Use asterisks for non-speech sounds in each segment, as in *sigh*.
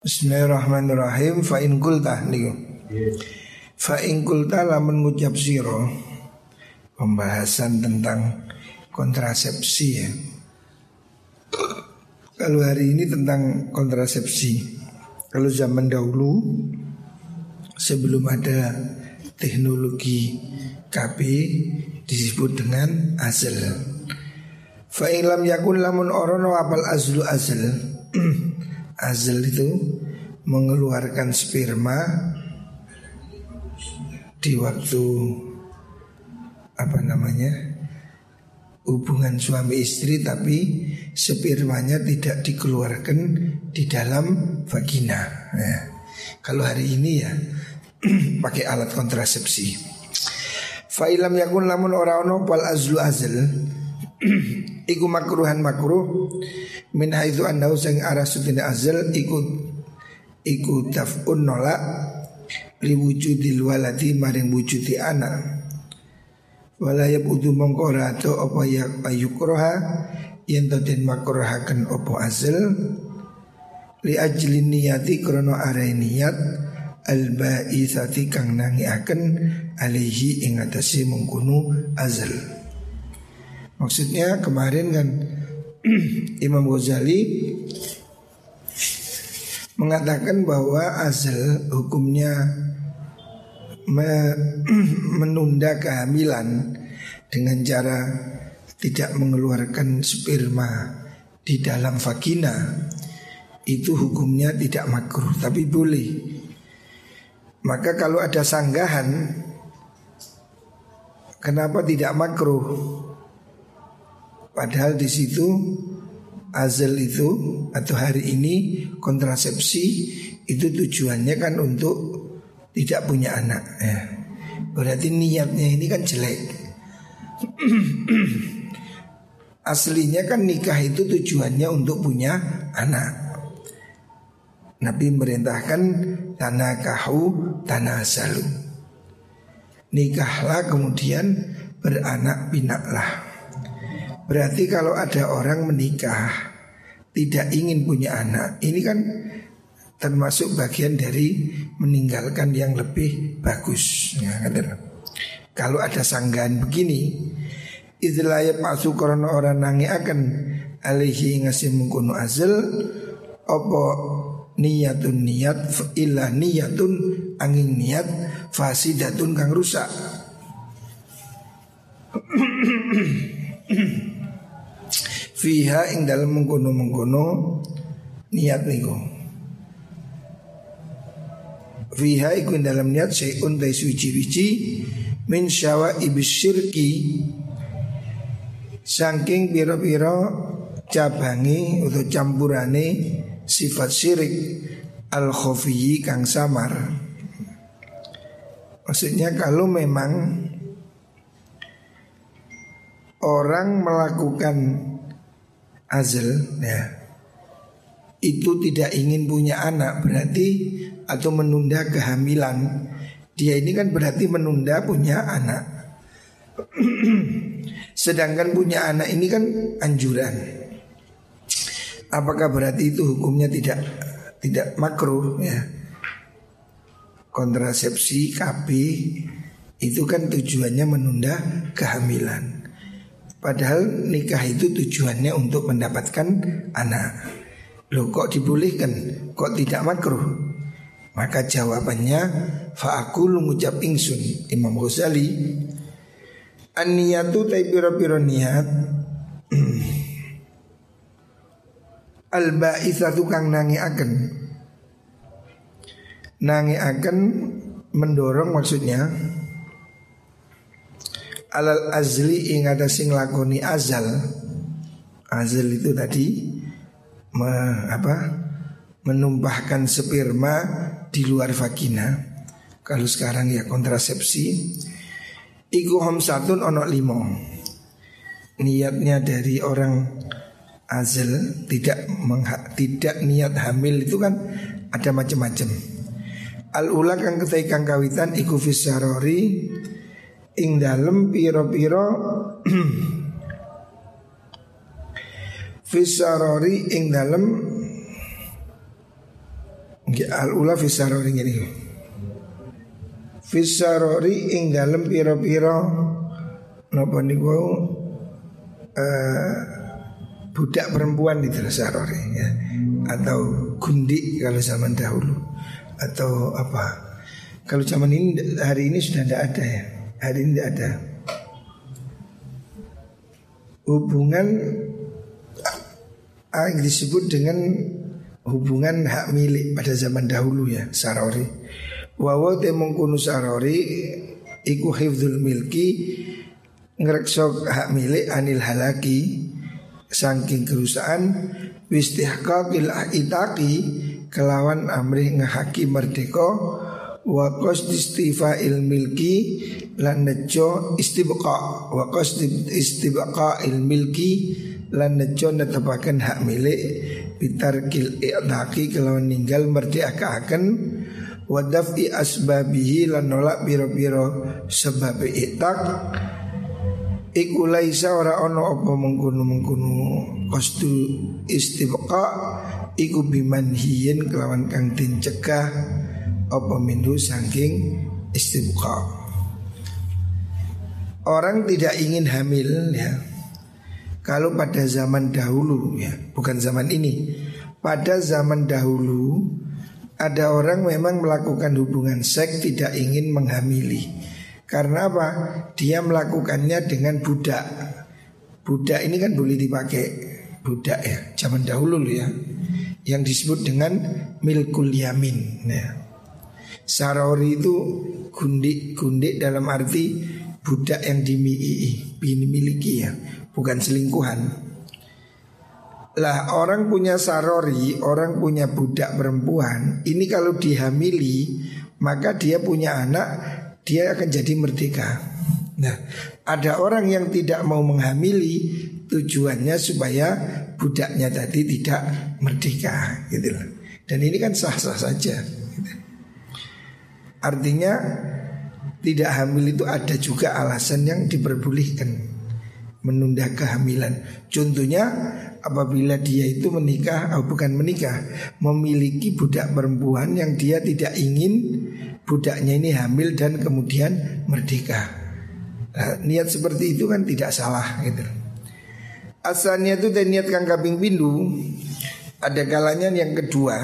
Bismillahirrahmanirrahim fa in qulta. Fa in qulta lamun ngucap pembahasan tentang kontrasepsi ya. Kalau hari ini tentang kontrasepsi. Kalau zaman dahulu sebelum ada teknologi KB disebut dengan azal. Fa lam yakun lamun orono apal azlu azal. *clears throat* azal itu mengeluarkan sperma di waktu apa namanya hubungan suami istri tapi spermanya tidak dikeluarkan di dalam vagina. Ya. Kalau hari ini ya *clears throat* pakai alat kontrasepsi. Fa'ilam yakun lamun ora ono azlu azal *clears throat* iku makruhan makruh. Min haitsu annahu sing arah sudine azal iku iku tafun nolak li wujudil waladi maring wujudi anak. Wala yabudu mongko ora apa ya ayukroha yen to den makruhaken apa azal. Li ajli niyati krana are niat al baisati kang nangiaken alaihi ing atase mengkono azal Maksudnya kemarin kan *clears throat* Imam Ghazali mengatakan bahwa azal hukumnya me *clears throat* menunda kehamilan dengan cara tidak mengeluarkan sperma di dalam vagina itu hukumnya tidak makruh tapi boleh. Maka kalau ada sanggahan kenapa tidak makruh? Padahal di situ azal itu atau hari ini kontrasepsi itu tujuannya kan untuk tidak punya anak ya. Berarti niatnya ini kan jelek. *clears throat* Aslinya kan nikah itu tujuannya untuk punya anak. Nabi merintahkan tanah kahu tanah salu. Nikahlah kemudian beranak pinaklah. Berarti kalau ada orang menikah tidak ingin punya anak, ini kan termasuk bagian dari meninggalkan yang lebih bagus. Ya, kalau ada sanggahan begini, idlayat masuk korona orang nangi akan alihi ngasih mengkuno azal opo niyatun niat ilah niyatun angin niat fasidatun kang rusak. *clears throat* Fiha ing dalam mengkono-mengkono niat niku. Fiha iku ing dalam niat sayun dai suci-wici min syawa syirki saking piro-piro cabangi atau campurane sifat syirik al khofiyi kang samar. Maksudnya kalau memang orang melakukan azal ya. Itu tidak ingin punya anak berarti atau menunda kehamilan. Dia ini kan berarti menunda punya anak. *clears throat* Sedangkan punya anak ini kan anjuran. Apakah berarti itu hukumnya tidak tidak makruh ya? Kontrasepsi KB itu kan tujuannya menunda kehamilan Padahal nikah itu tujuannya untuk mendapatkan anak. Loh kok dibolehkan? Kok tidak makruh? Maka jawabannya fa'akulu ngucap ingsun Imam Ghazali An-niyatu taibira-bira niat *clears throat* Al-ba'ithatu kang nangi akan Nangi akan mendorong maksudnya alal azli ing ada sing lakoni azal. Azal itu tadi me, apa menumpahkan sperma di luar vagina. Kalau sekarang ya kontrasepsi. Iku homsatun ono limo. Niatnya dari orang azal tidak mengha, tidak niat hamil itu kan ada macam-macam. Al ula kang ketai kawitan iku fisarori ing dalem piro-piro *clears throat* fisarori ing dalem Al ula fisarori ini. Fisarori ing dalam piro-piro napa niku uh, budak perempuan di sarori ya. Atau gundi kalau zaman dahulu. Atau apa? Kalau zaman ini hari ini sudah tidak ada ya hari ini tidak ada. Hubungan ah, yang disebut dengan hubungan hak milik pada zaman dahulu ya sarori. Wawa temong kunu sarori iku hifdzul milki ngereksok hak milik anil halaki. Saking kerusakan wistihqaqil itaqi kelawan amrih ngehaki merdeka wa istifa il milki lan nejo istibqa wa istibqa il milki lan nejo netepaken hak milik. Bitarkil i'taqi kelawan ninggal merdekakan wa daf'i asbabihi lan nolak biro-biro sebab i'taq. Iku laisa ora ono apa mengkunu mengkunu kostu istibqa Iku biman hiyin kelawan kang tin cegah Apa minhu saking istibqa Orang tidak ingin hamil ya Kalau pada zaman dahulu ya Bukan zaman ini Pada zaman dahulu Ada orang memang melakukan hubungan seks tidak ingin menghamili karena apa? Dia melakukannya dengan budak. Budak ini kan boleh dipakai budak ya, zaman dahulu ya. Yang disebut dengan milkul yamin. Nah, sarori itu gundik-gundik dalam arti budak yang dimiliki ya, bukan selingkuhan. Lah orang punya sarori, orang punya budak perempuan, ini kalau dihamili maka dia punya anak dia akan jadi merdeka. Nah, ada orang yang tidak mau menghamili tujuannya supaya budaknya tadi tidak merdeka gitu loh. Dan ini kan sah-sah saja. Artinya tidak hamil itu ada juga alasan yang diperbolehkan menunda kehamilan. Contohnya apabila dia itu menikah, oh bukan menikah, memiliki budak perempuan yang dia tidak ingin budaknya ini hamil dan kemudian merdeka. Nah, niat seperti itu kan tidak salah gitu. Asalnya itu dan niat kang pindu ada kalanya yang kedua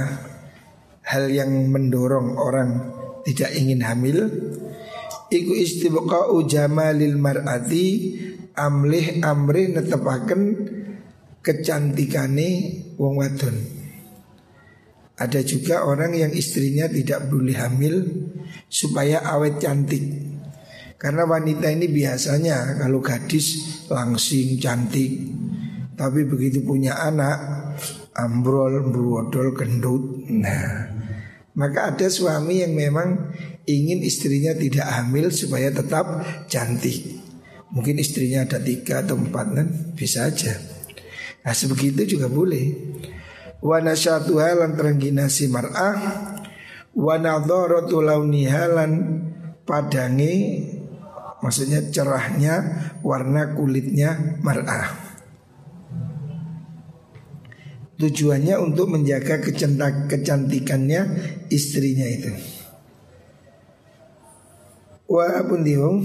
hal yang mendorong orang tidak ingin hamil iku istibqa'u jamalil mar'ati amlih amrih netepaken kecantikane wong wadon. Ada juga orang yang istrinya tidak boleh hamil supaya awet cantik. Karena wanita ini biasanya kalau gadis langsing cantik, tapi begitu punya anak ambrol, berwodol, gendut. Nah, maka ada suami yang memang ingin istrinya tidak hamil supaya tetap cantik. Mungkin istrinya ada tiga atau empat kan bisa aja. Nah sebegitu juga boleh wa nasyatuha lan terengginasi mar'ah wa nadharatu launiha lan padange maksudnya cerahnya warna kulitnya mar'ah Tujuannya untuk menjaga kecantik kecantikannya istrinya itu. Wa diung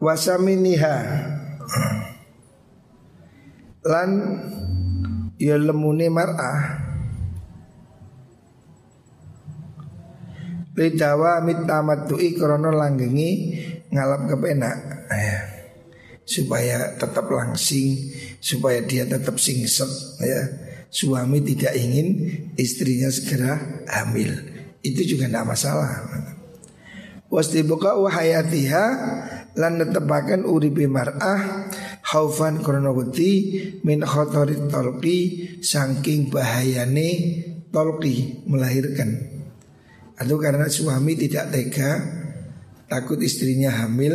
wasaminiha lan ya lemune mar'ah Lidawa mitamattu'i krono langgengi ngalap kepenak ya. Supaya tetap langsing Supaya dia tetap singset ya. Suami tidak ingin istrinya segera hamil. Itu juga tidak masalah. Wastibuka wahayatiha Lan netepakan uribi mar'ah khaufan wedi min khotorit tolki saking bahayane tolki melahirkan. Atau karena suami tidak tega takut istrinya hamil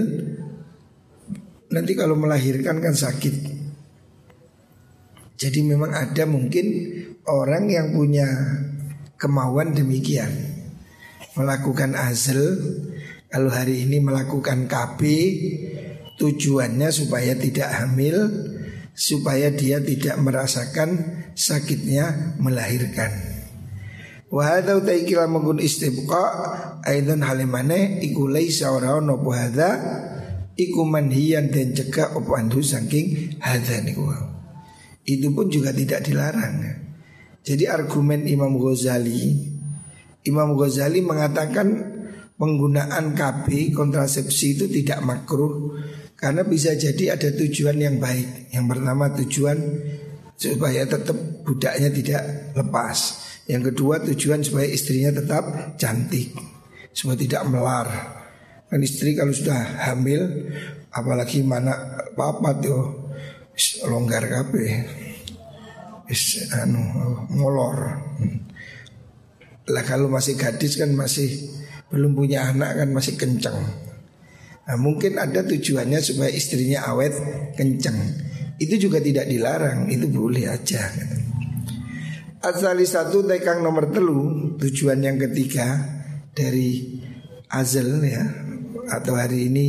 nanti kalau melahirkan kan sakit. Jadi memang ada mungkin orang yang punya kemauan demikian. Melakukan azal kalau hari ini melakukan KB Tujuannya supaya tidak hamil supaya dia tidak merasakan sakitnya melahirkan. Wa hadza taikila menggun istibqa aidan halimane iku laisa ora ono hadza iku manhiyan dan cegah apa andu saking hadza niku. Itu pun juga tidak dilarang. Jadi argumen Imam Ghazali Imam Ghazali mengatakan penggunaan KB kontrasepsi itu tidak makruh karena bisa jadi ada tujuan yang baik. Yang pertama tujuan supaya tetap budaknya tidak lepas. Yang kedua tujuan supaya istrinya tetap cantik, supaya tidak melar. Kan istri kalau sudah hamil, apalagi mana papa tuh longgar KB, is anu ngolor. Lah kalau masih gadis kan masih belum punya anak kan masih kencang. Nah, mungkin ada tujuannya supaya istrinya awet kenceng. Itu juga tidak dilarang, itu boleh aja. Asali satu tekang nomor telu tujuan yang ketiga dari azal ya atau hari ini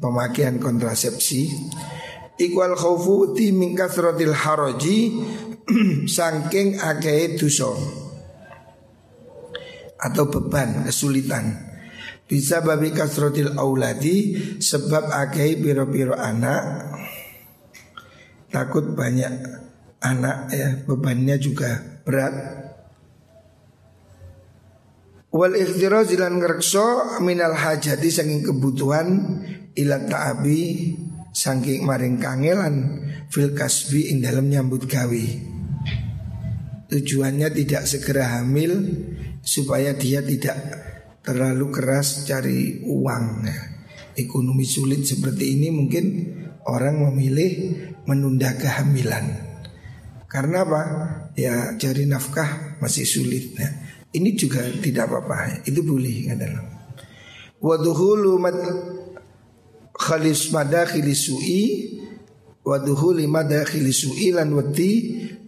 pemakaian kontrasepsi. Ikwal khaufu ti min kasratil haraji *clears throat* saking akeh dosa atau beban kesulitan. Bisa babi kasrotil auladi sebab akai biro-biro anak. Takut banyak anak ya bebannya juga berat. Wal ikhtiraz lan ngrekso minal hajati saking kebutuhan ila ta'abi saking maring kangelan fil kasbi ing dalam nyambut gawe. Tujuannya tidak segera hamil supaya dia tidak terlalu keras cari uang. Ekonomi sulit seperti ini mungkin orang memilih menunda kehamilan Karena apa? Ya cari nafkah masih sulit ya. Ini juga tidak apa-apa Itu boleh adalah Waduhulu mad khalis madakhili su'i Waduhuli madakhili su'i lan wati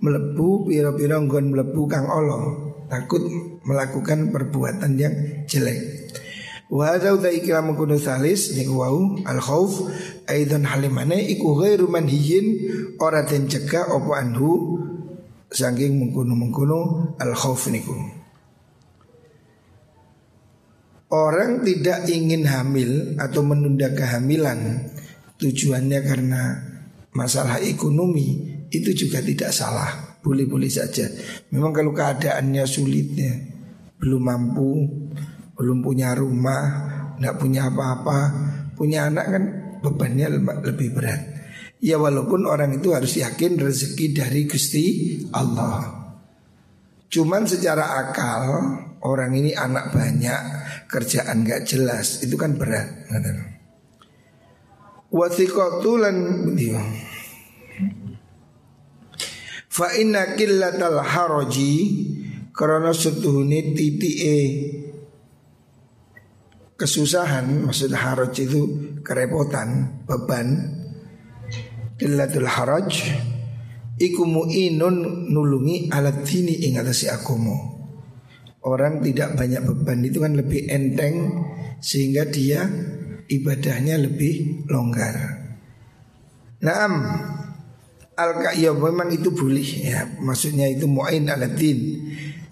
melebu pira-pira nggon melebu kang Allah Takut melakukan perbuatan yang jelek. Wa hadza utaikira mengkuno salis niku wau al khauf aidan halimane iku ghairu manhiyin ora den cegah apa anhu saking mengkuno-mengkuno al khauf niku. Orang tidak ingin hamil atau menunda kehamilan tujuannya karena masalah ekonomi itu juga tidak salah, boleh-boleh saja. Memang kalau keadaannya sulitnya belum mampu, belum punya rumah, nggak punya apa-apa, punya anak kan bebannya lebih berat. Ya walaupun orang itu harus yakin rezeki dari Gusti Allah. Cuman secara akal orang ini anak banyak, kerjaan gak jelas, itu kan berat. Wasikotulan Fa inna killatal haraji karena setuhuni titike kesusahan maksud haraj itu kerepotan beban. Killatul haraj Iku mu'inun nulungi alat dini ing atasi agomo Orang tidak banyak beban. Itu kan lebih enteng Sehingga dia ibadahnya lebih longgar. Naam. Al ya memang itu boleh ya. Maksudnya itu mu'in alatin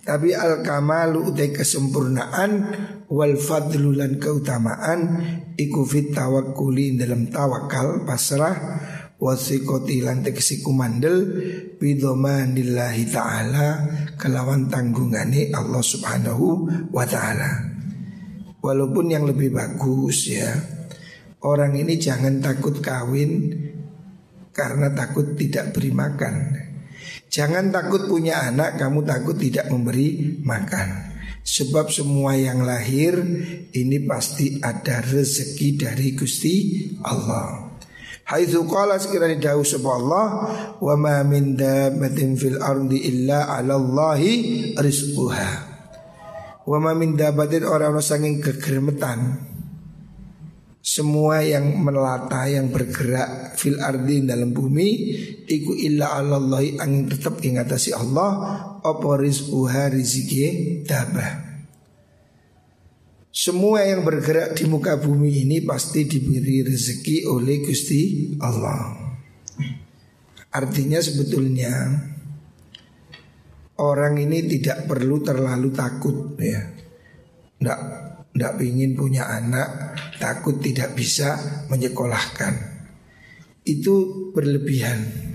tapi al kamalu utai kesempurnaan wal fadlulan keutamaan iku fit dalam tawakal pasrah wasikoti lan teksi kumandel bidomanillahi ta'ala kelawan tanggungane Allah subhanahu wa ta'ala Walaupun yang lebih bagus ya Orang ini jangan takut kawin karena takut tidak beri makan Jangan takut punya anak, kamu takut tidak memberi makan. Sebab semua yang lahir ini pasti ada rezeki dari Gusti Allah. Haitsu qala sekiranya dawuh sapa Allah wa ma min dabbatin fil ardi illa 'ala Allahi rizquha. Wa ma min dabbatin ora ana sanging kegermetan semua yang melata yang bergerak fil ardi dalam bumi iku illa Allah angin tetap ingatasi Allah apa rizquha rizki dabah semua yang bergerak di muka bumi ini pasti diberi rezeki oleh Gusti Allah. Artinya sebetulnya orang ini tidak perlu terlalu takut ya. Tidak tidak ingin punya anak, takut tidak bisa menyekolahkan. Itu berlebihan.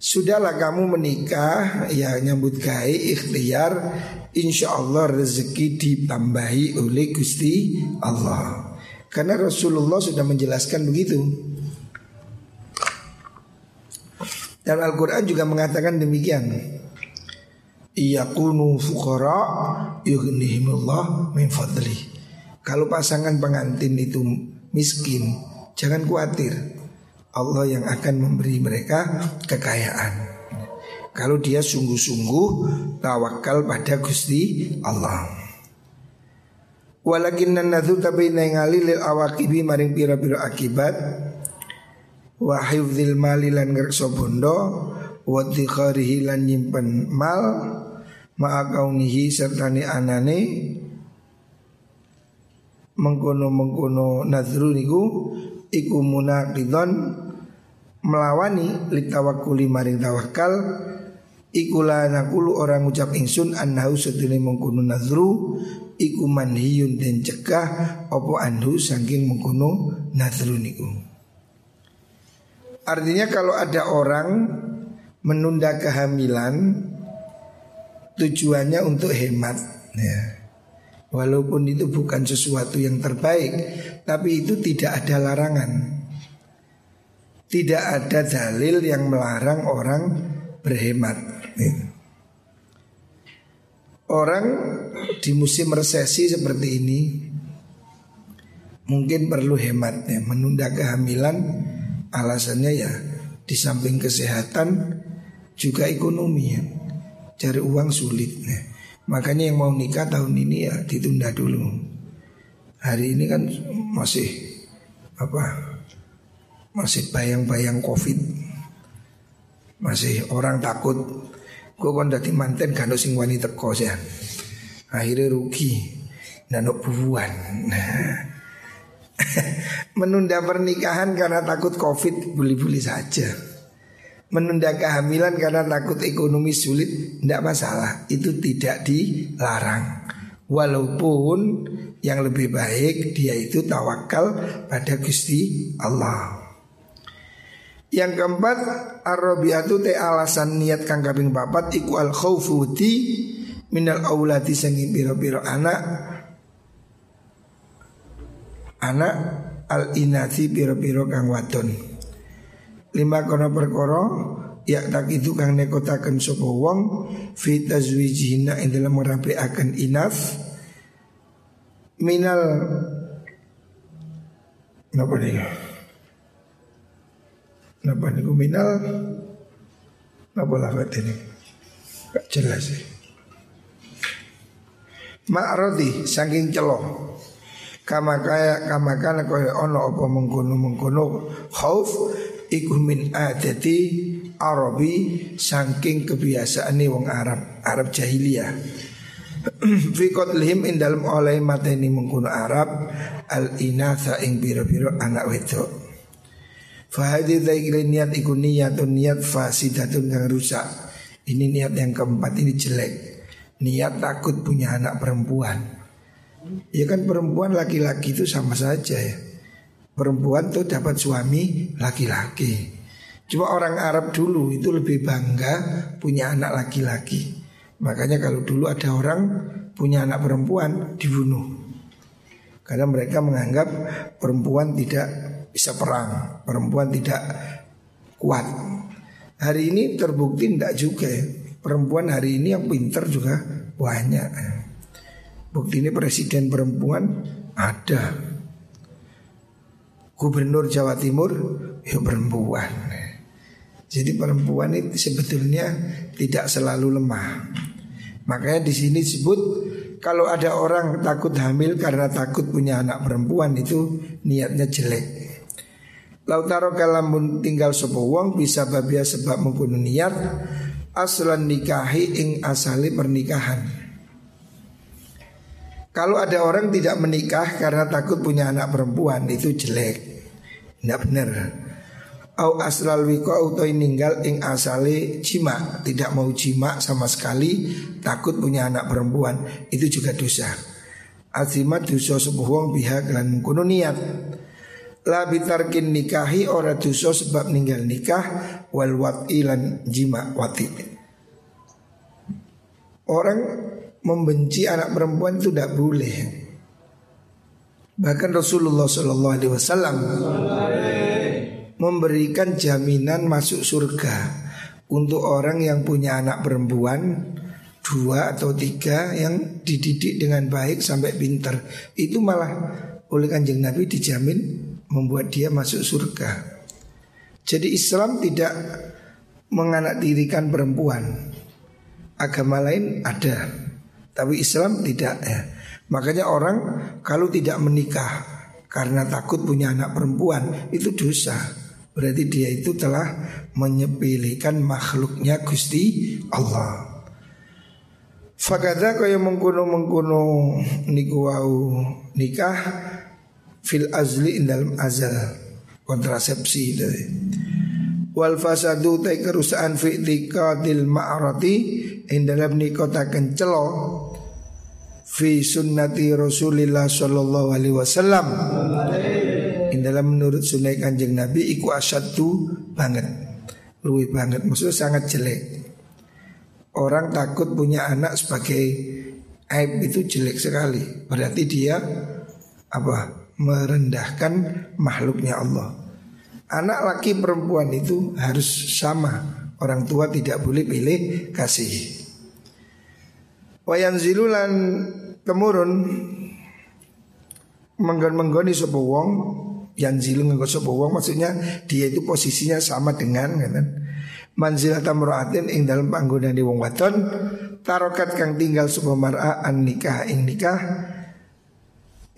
Sudahlah kamu menikah Ya nyambut gai ikhtiar. Insya Allah rezeki ditambahi oleh Gusti Allah. Karena Rasulullah sudah menjelaskan begitu. Dan Al-Quran juga mengatakan demikian. Iyakunu fuqara yughnihimullah min fadli Kalau pasangan pengantin itu miskin Jangan khawatir Allah yang akan memberi mereka kekayaan. Kalau dia sungguh-sungguh tawakal pada Gusti Allah. Walakin nadhu tapi ningali lil awakibi maring pira-pira akibat wa hifdzil mali lan ngrekso bondo wa dzikharihi lan nyimpen mal ma'a kaunihi sertane anane mengkono-mengkono nadru niku iku munaqidon melawani litawakuli maring tawakal iku la orang ucap ingsun annahu sedene mengkono nazru iku manhiyun den cegah opo anhu saking mengkono nazru niku Artinya kalau ada orang menunda kehamilan tujuannya untuk hemat ya. Walaupun itu bukan sesuatu yang terbaik Tapi itu tidak ada larangan. Tidak ada dalil yang melarang orang berhemat. Orang di musim resesi seperti ini Mungkin perlu hemat ya Menunda kehamilan Alasannya ya Di samping kesehatan Juga ekonomi ya. Cari uang sulit ya. Makanya yang mau nikah tahun ini ya ditunda dulu. Hari ini kan masih apa? Masih bayang-bayang covid Masih orang takut Gue kan dati manten kan sing wani teko ya. Akhirnya rugi Dan bubuan Nah *laughs* Menunda pernikahan karena takut covid Buli-buli saja menunda kehamilan karena takut ekonomi sulit tidak masalah. Itu tidak dilarang. Walaupun yang lebih baik dia itu tawakal pada Gusti Allah. Yang keempat Arabiatu te alasan niat kang kaping papat iku al khaufuti minal aulati sangi biro-biro anak. Anak al inati biro-biro kang wadon lima kono perkara ya tak itu kang nekotaken sapa wong fi tazwijina ing dalam akan inaf minal napa nih napa niku minal? Napa lafat ini gak jelas sih. Ma'rodi saking celo Kama kaya kama ono apa mengkono mengkono khauf iku min adati Arabi saking kebiasaan wong Arab Arab jahiliyah. *clears throat* Fi qatlihim in dalam oleh mateni mengkuno Arab al inatha ing biro-biro anak wedok. Fa hadhi niat iku niatun niat fasidatun yang rusak. Ini niat yang keempat ini jelek. Niat takut punya anak perempuan. Ya kan perempuan laki-laki itu sama saja ya perempuan tuh dapat suami laki-laki. Cuma orang Arab dulu itu lebih bangga punya anak laki-laki. Makanya kalau dulu ada orang punya anak perempuan dibunuh. Karena mereka menganggap perempuan tidak bisa perang, perempuan tidak kuat. Hari ini terbukti tidak juga ya. Perempuan hari ini yang pinter juga banyak. Bukti ini presiden perempuan ada gubernur Jawa Timur ya perempuan. Jadi perempuan itu sebetulnya tidak selalu lemah. Makanya di sini disebut kalau ada orang takut hamil karena takut punya anak perempuan itu niatnya jelek. Lautaro kalamun tinggal sebuah wong bisa babia sebab mengkuno niat aslan nikahi ing asali pernikahan. Kalau ada orang tidak menikah karena takut punya anak perempuan itu jelek. Tidak benar au aslal wiko auto ninggal ing asale jima tidak mau jima sama sekali takut punya anak perempuan. Itu juga dosa. Azimat dosa sebuah wong pihak lan mengkono niat. La bitarkin nikahi ora dosa sebab ninggal nikah wal wat'i lan jima wati. Orang membenci anak perempuan itu tidak boleh bahkan Rasulullah Shallallahu Alaihi Wasallam memberikan jaminan masuk surga untuk orang yang punya anak perempuan dua atau tiga yang dididik dengan baik sampai pinter itu malah oleh kanjeng Nabi dijamin membuat dia masuk surga. Jadi Islam tidak menganaktirikan perempuan. Agama lain ada, tapi Islam tidak ya. Makanya orang kalau tidak menikah karena takut punya anak perempuan itu dosa. Berarti dia itu telah menyepelekan makhluknya Gusti Allah. Fakada kaya mengkuno mengkuno niku wau nikah fil azli dalam azal kontrasepsi dari wal fasadu ta kerusakan fi tiqadil ma'rati in dalam nikota fi sunnati Rasulillah sallallahu alaihi wasallam. In dalam menurut sunnah kanjeng Nabi iku asyadu banget. Luwih banget maksudnya sangat jelek. Orang takut punya anak sebagai aib itu jelek sekali. Berarti dia apa merendahkan makhluknya Allah. Anak laki perempuan itu harus sama. Orang tua tidak boleh pilih kasih Wayan zilulan temurun menggon-menggoni sebuah wong yang zilu nganggo sapa wong maksudnya dia itu posisinya sama dengan kan manzilah tamraatin ing dalam panggonan di wong wadon tarokat kang tinggal sapa mar'a an nikah ing nikah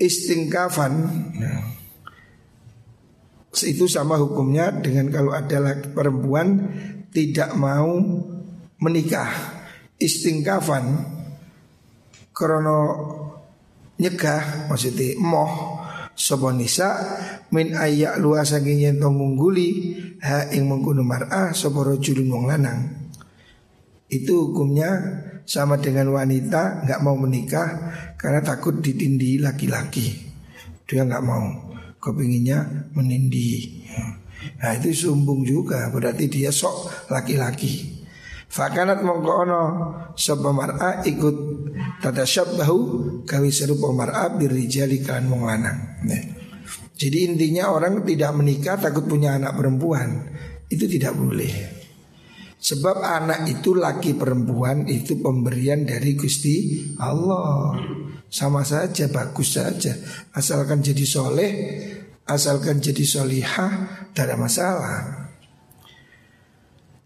istingkafan. Nah, itu sama hukumnya dengan kalau ada laki perempuan tidak mau menikah. Istingkafan krono nyegah maksudnya moh Sopo nisa min ayak luas saking yen ngungguli ha ing mengkono mar'ah sapa rajulun wong lanang. Itu hukumnya sama dengan wanita nggak mau menikah karena takut ditindih laki-laki. Dia nggak mau, kepinginnya menindih. Nah itu sumbung juga berarti dia sok laki-laki. Fakanat mongko ono sapa mar'a ikut tata syabbahu kawi serupa mar'a birrijali kan wong lanang. Nah. Jadi intinya orang tidak menikah takut punya anak perempuan itu tidak boleh. Sebab anak itu laki perempuan itu pemberian dari Gusti Allah. Sama saja bagus saja asalkan jadi soleh, asalkan jadi solihah tidak ada masalah.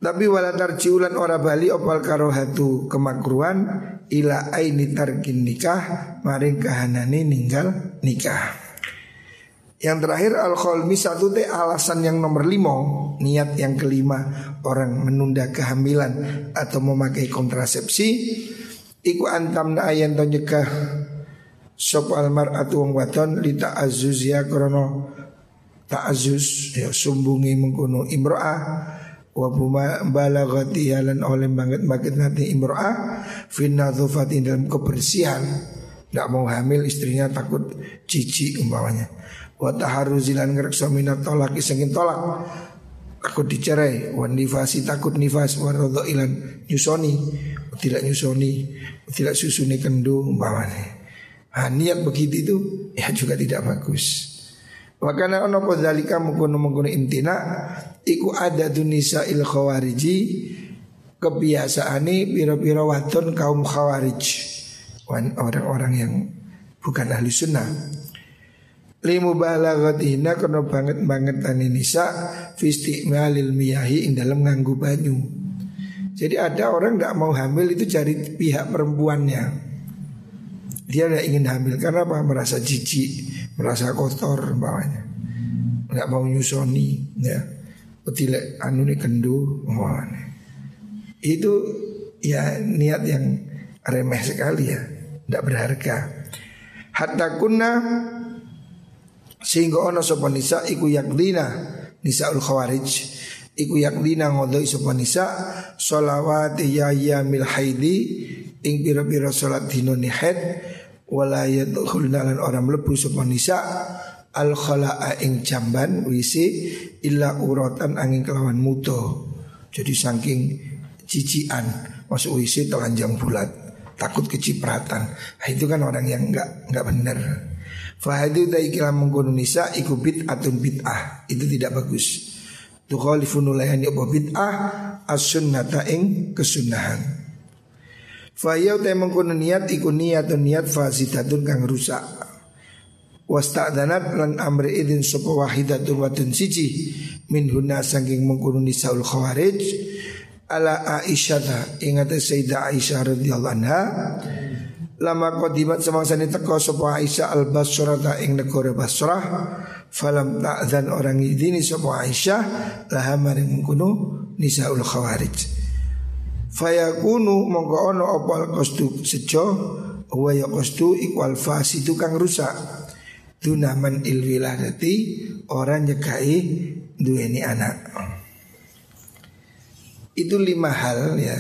Tapi wala tarjiulan ora bali opal karohatu kemakruan ila aini tarkin nikah maring kahanani ninggal nikah. Yang terakhir al kholmi satu teh alasan yang nomor lima niat yang kelima orang menunda kehamilan atau memakai kontrasepsi iku antam na to nyegah sop almar atau wong wadon li ta'azzuz ya krono ta'azzuz ya sumbungi mengkono imro'ah wa buma balagati yalan oleh banget banget nanti imro'ah finna dalam kebersihan. Tidak mau hamil istrinya takut cici umpamanya. Wa taharuzilan ngereksa minat tolak isengin tolak. Takut dicerai wa nifasi takut nifas wa ilan nyusoni. Tidak nyusoni tidak susuni kendu umpamanya. Nah, niat begitu itu ya juga tidak bagus Wakana ono podalika mengkono mengkono intina Iku ada dunisa il khawariji Kebiasaane piro-piro wadon kaum khawarij. Orang-orang yang bukan ahli sunnah. Limu balagatina kena banget-banget tani nisa Fistiqmalil miyahi ing dalam nganggu banyu. Jadi ada orang tidak mau hamil itu cari pihak perempuannya. Dia tidak ingin hamil karena apa? Merasa jijik merasa kotor bawahnya nggak mau nyusoni ya. Tidak anu nih kendu oh, itu ya niat yang remeh sekali ya. Tidak berharga. Hatta kunna sehingga ono sapa nisa iku yakdina nisaul khawarij. Iku yakdina ngodoi sapa nisa sholawat ya yamil haidi ing pira-pira salat dina haid wala yadkhulna lan orang mlebu sapa nisa al khalaa ing jamban wisi illa uratan angin kelawan muto jadi saking cician masuk wisi telanjang bulat takut kecipratan. Nah, itu kan orang yang enggak enggak benar Fahadu ta'ikilah mengkono nisa iku bid'atun bid'ah. Itu tidak bagus. Tukhalifu nulayani apa bid'ah As-sunnata ing kesunahan Fahiyau ta mengkono niat iku niatun niat fasidatun kang rusak. Wasta'danat lan amri idin sopa wahidatun watun siji Min huna sangking mengkono nisaul khawarij Ala Aisyah ingat Sayyidah Aisyah radhiyallahu anha Lama qadimat semangsa ni teko sapa Aisyah al Basrah ing negara Basrah falam ta'zan orang idini sapa Aisyah laha maring kuno nisaul khawarij fayakunu mongko ono opal kostu sejo wa ya kostu ikwal fasidu kang rusak. Dunaman ilwiladati orang nyekai duweni anak. Itu lima hal ya.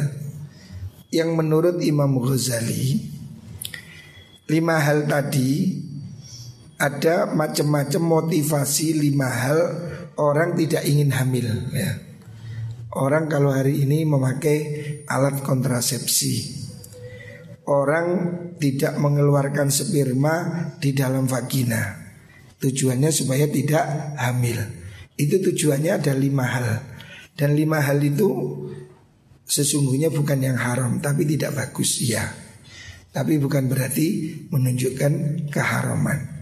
Yang menurut Imam Ghazali lima hal tadi ada macam-macam motivasi lima hal orang tidak ingin hamil ya. Orang kalau hari ini memakai alat kontrasepsi. Orang tidak mengeluarkan sperma di dalam vagina. Tujuannya supaya tidak hamil. Itu tujuannya ada lima hal. Dan lima hal itu sesungguhnya bukan yang haram Tapi tidak bagus ya tapi bukan berarti menunjukkan keharaman.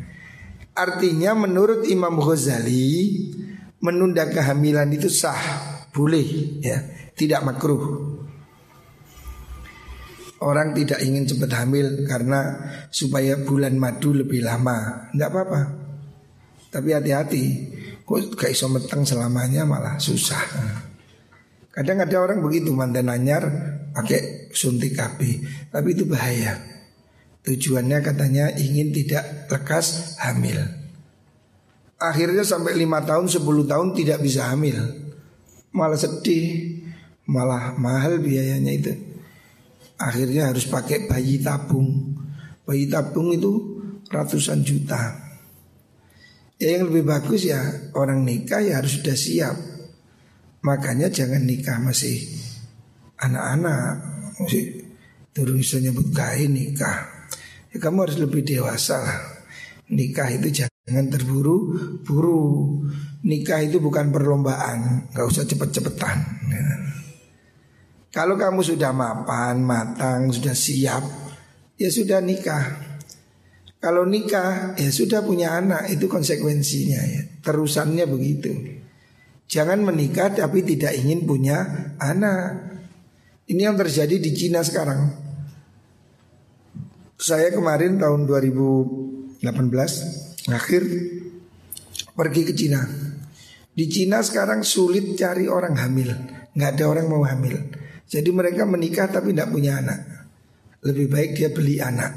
Artinya menurut Imam Ghazali menunda kehamilan itu sah, boleh ya, tidak makruh. Orang tidak ingin cepat hamil karena supaya bulan madu lebih lama, tidak apa-apa. Tapi hati-hati, kok gak iso meteng selamanya malah susah. Kadang ada orang begitu mantan anyar pakai suntik KB, tapi itu bahaya. Tujuannya katanya ingin tidak lekas hamil. Akhirnya sampai lima tahun, 10 tahun tidak bisa hamil. Malah sedih, malah mahal biayanya itu. Akhirnya harus pakai bayi tabung. Bayi tabung itu ratusan juta. Ya yang lebih bagus ya orang nikah ya harus sudah siap. Makanya jangan nikah masih anak-anak masih turun bisa nyebut kain nikah ya kamu harus lebih dewasa lah nikah itu jangan terburu-buru nikah itu bukan perlombaan nggak usah cepet-cepetan. Kalau kamu sudah mapan matang sudah siap ya sudah nikah. Kalau nikah ya sudah punya anak itu konsekuensinya ya. Terusannya begitu. Jangan menikah tapi tidak ingin punya anak. Ini yang terjadi di Cina sekarang. Saya kemarin tahun 2018 akhir pergi ke Cina. Di Cina sekarang sulit cari orang hamil, nggak ada orang mau hamil. Jadi mereka menikah tapi tidak punya anak. Lebih baik dia beli anak.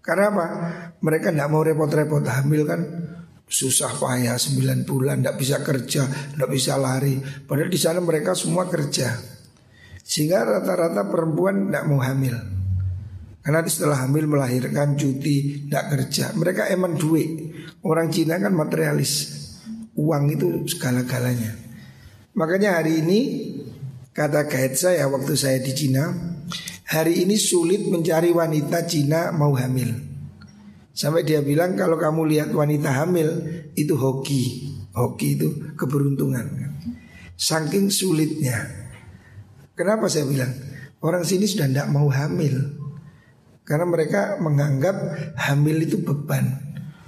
Karena apa? Mereka tidak mau repot-repot hamil kan susah payah 9 bulan, tidak bisa kerja, tidak bisa lari. Padahal di sana mereka semua kerja. Sehingga rata-rata perempuan tidak mau hamil Karena setelah hamil melahirkan cuti Tidak kerja. Mereka emang duit. Orang Cina kan materialis. Uang itu segala-galanya. Makanya hari ini Kata guide saya waktu saya di Cina Hari ini sulit mencari wanita Cina mau hamil. Sampai dia bilang kalau kamu lihat wanita hamil Itu hoki. Hoki itu keberuntungan. Saking sulitnya. Kenapa saya bilang? Orang sini sudah tidak mau hamil karena mereka menganggap hamil itu beban.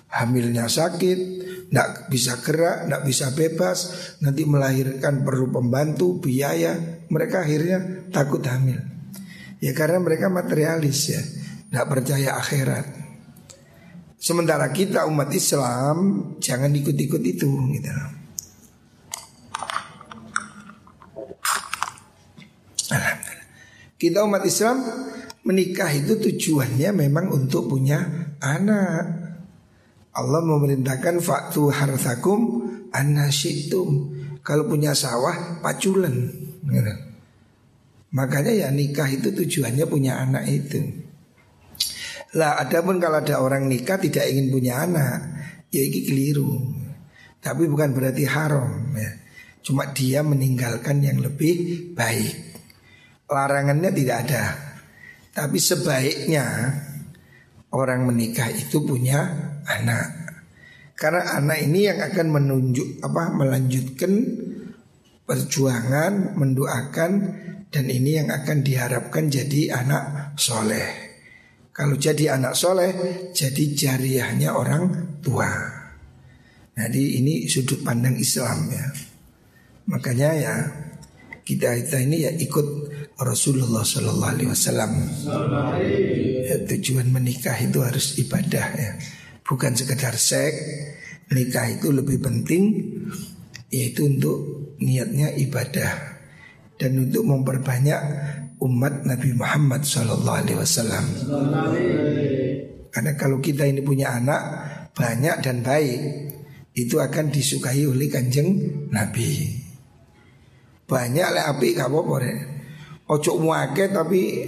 Hamilnya sakit, tidak bisa gerak, tidak bisa bebas, nanti melahirkan perlu pembantu, biaya. Mereka akhirnya takut hamil. Ya karena mereka materialis ya, tidak percaya akhirat. Sementara kita umat Islam jangan ikut-ikut itu gitu. Alhamdulillah. Kita umat Islam menikah itu tujuannya memang untuk punya anak. Allah memerintahkan faktu harthakum anasitum. Kalau punya sawah paculen. Gitu. Makanya ya nikah itu tujuannya punya anak itu. Lah adapun kalau ada orang nikah tidak ingin punya anak, ya ini keliru. Tapi bukan berarti haram ya. Cuma dia meninggalkan yang lebih baik. Larangannya tidak ada. Tapi sebaiknya orang menikah itu punya anak. Karena anak ini yang akan menunjuk apa melanjutkan perjuangan, mendoakan dan ini yang akan diharapkan jadi anak soleh. Kalau jadi anak soleh, jadi jariahnya orang tua. Jadi ini sudut pandang Islam ya. Makanya ya kita kita ini ya ikut Rasulullah Shallallahu Alaihi Wasallam. Ya, tujuan menikah itu harus ibadah ya, bukan sekedar seks. Nikah itu lebih penting, yaitu untuk niatnya ibadah dan untuk memperbanyak umat Nabi Muhammad Shallallahu Alaihi Wasallam. Karena kalau kita ini punya anak banyak dan baik, itu akan disukai oleh kanjeng Nabi. Banyak lah api apa-apa deh. Ojo muake tapi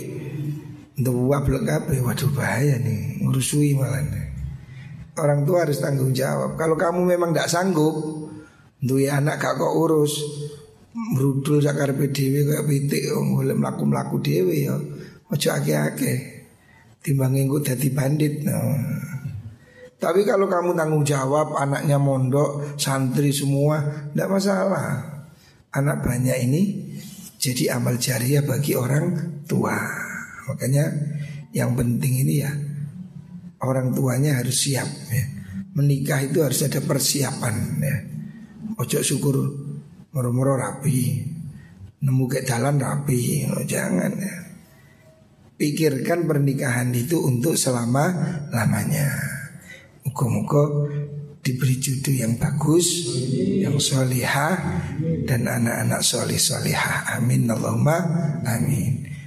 dua blek kabeh waduh bahaya nih ngurusui malah nih. Orang tua harus tanggung jawab. Kalau kamu memang tidak sanggup, duwe anak gak kok urus, merudul sakar PDW kayak pitik boleh melaku melaku dewi ya. Ojo ake-ake. Timbang ngikut jadi bandit. No. Tapi kalau kamu tanggung jawab, anaknya mondok, santri semua, tidak masalah anak banyak ini jadi amal jariah bagi orang tua. Makanya yang penting ini ya orang tuanya harus siap ya. Menikah itu harus ada persiapan ya. Ojo syukur moro-moro rapi. Nemu ke jalan rapi, oh, jangan ya. Pikirkan pernikahan itu untuk selama-lamanya. Muka-muka diberi jodoh yang bagus, yang solihah dan anak-anak solih solihah. Amin Allahumma amin.